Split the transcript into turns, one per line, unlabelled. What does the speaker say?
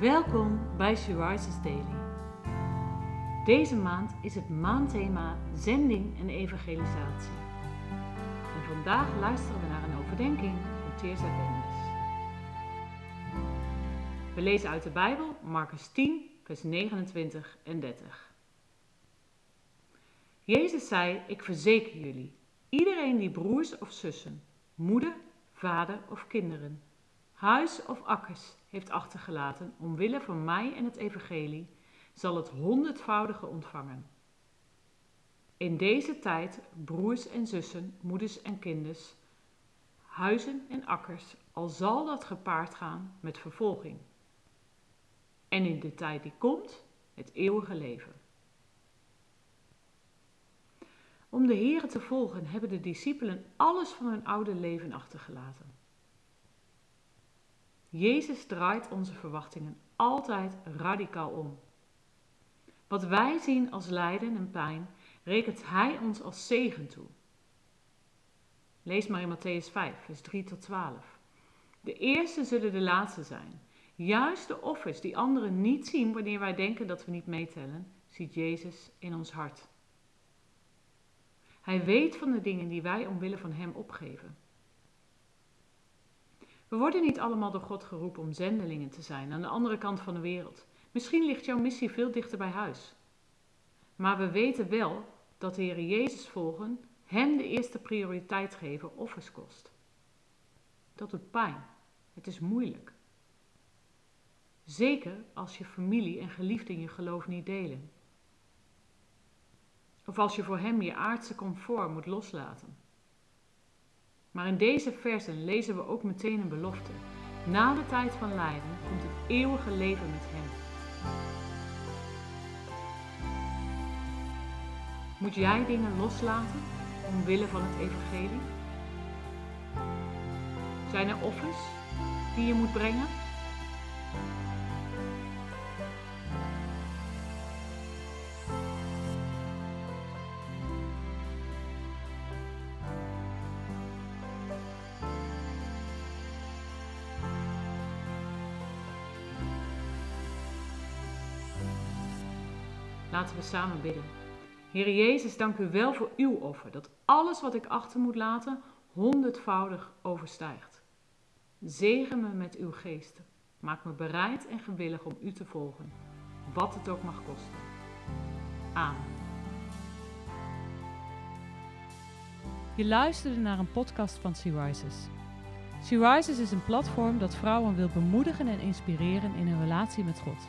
Welkom bij She Rises Daily. Deze maand is het maandthema Zending en Evangelisatie. En vandaag luisteren we naar een overdenking van Teersa Bendes. We lezen uit de Bijbel Marcus 10, vers 29 en 30. Jezus zei, ik verzeker jullie, iedereen die broers of zussen, moeder, vader of kinderen, huis of akkers heeft achtergelaten omwille van mij en het evangelie, zal het honderdvoudige ontvangen. In deze tijd, broers en zussen, moeders en kinders, huizen en akkers, al zal dat gepaard gaan met vervolging. En in de tijd die komt, het eeuwige leven. Om de Here te volgen hebben de discipelen alles van hun oude leven achtergelaten. Jezus draait onze verwachtingen altijd radicaal om. Wat wij zien als lijden en pijn, rekent Hij ons als zegen toe. Lees maar in Matthäus 5, vers 3 tot 12. De eerste zullen de laatste zijn. Juist de offers die anderen niet zien wanneer wij denken dat we niet meetellen, ziet Jezus in ons hart. Hij weet van de dingen die wij omwille van Hem opgeven. We worden niet allemaal door God geroepen om zendelingen te zijn aan de andere kant van de wereld. Misschien ligt jouw missie veel dichter bij huis. Maar we weten wel dat de Heer Jezus volgen Hem de eerste prioriteit geven offers kost. Dat doet pijn. Het is moeilijk. Zeker als je familie en geliefden je geloof niet delen. Of als je voor Hem je aardse comfort moet loslaten. Maar in deze versen lezen we ook meteen een belofte. Na de tijd van lijden komt het eeuwige leven met Hem. Moet jij dingen loslaten omwille van het Evangelie? Zijn er offers die je moet brengen? Laten we samen bidden. Heer Jezus, dank u wel voor uw offer, dat alles wat ik achter moet laten honderdvoudig overstijgt. Zegen me met uw geest. Maak me bereid en gewillig om u te volgen, wat het ook mag kosten. Amen.
Je luisterde naar een podcast van Sea Rises. Sea Rises is een platform dat vrouwen wil bemoedigen en inspireren in hun relatie met God.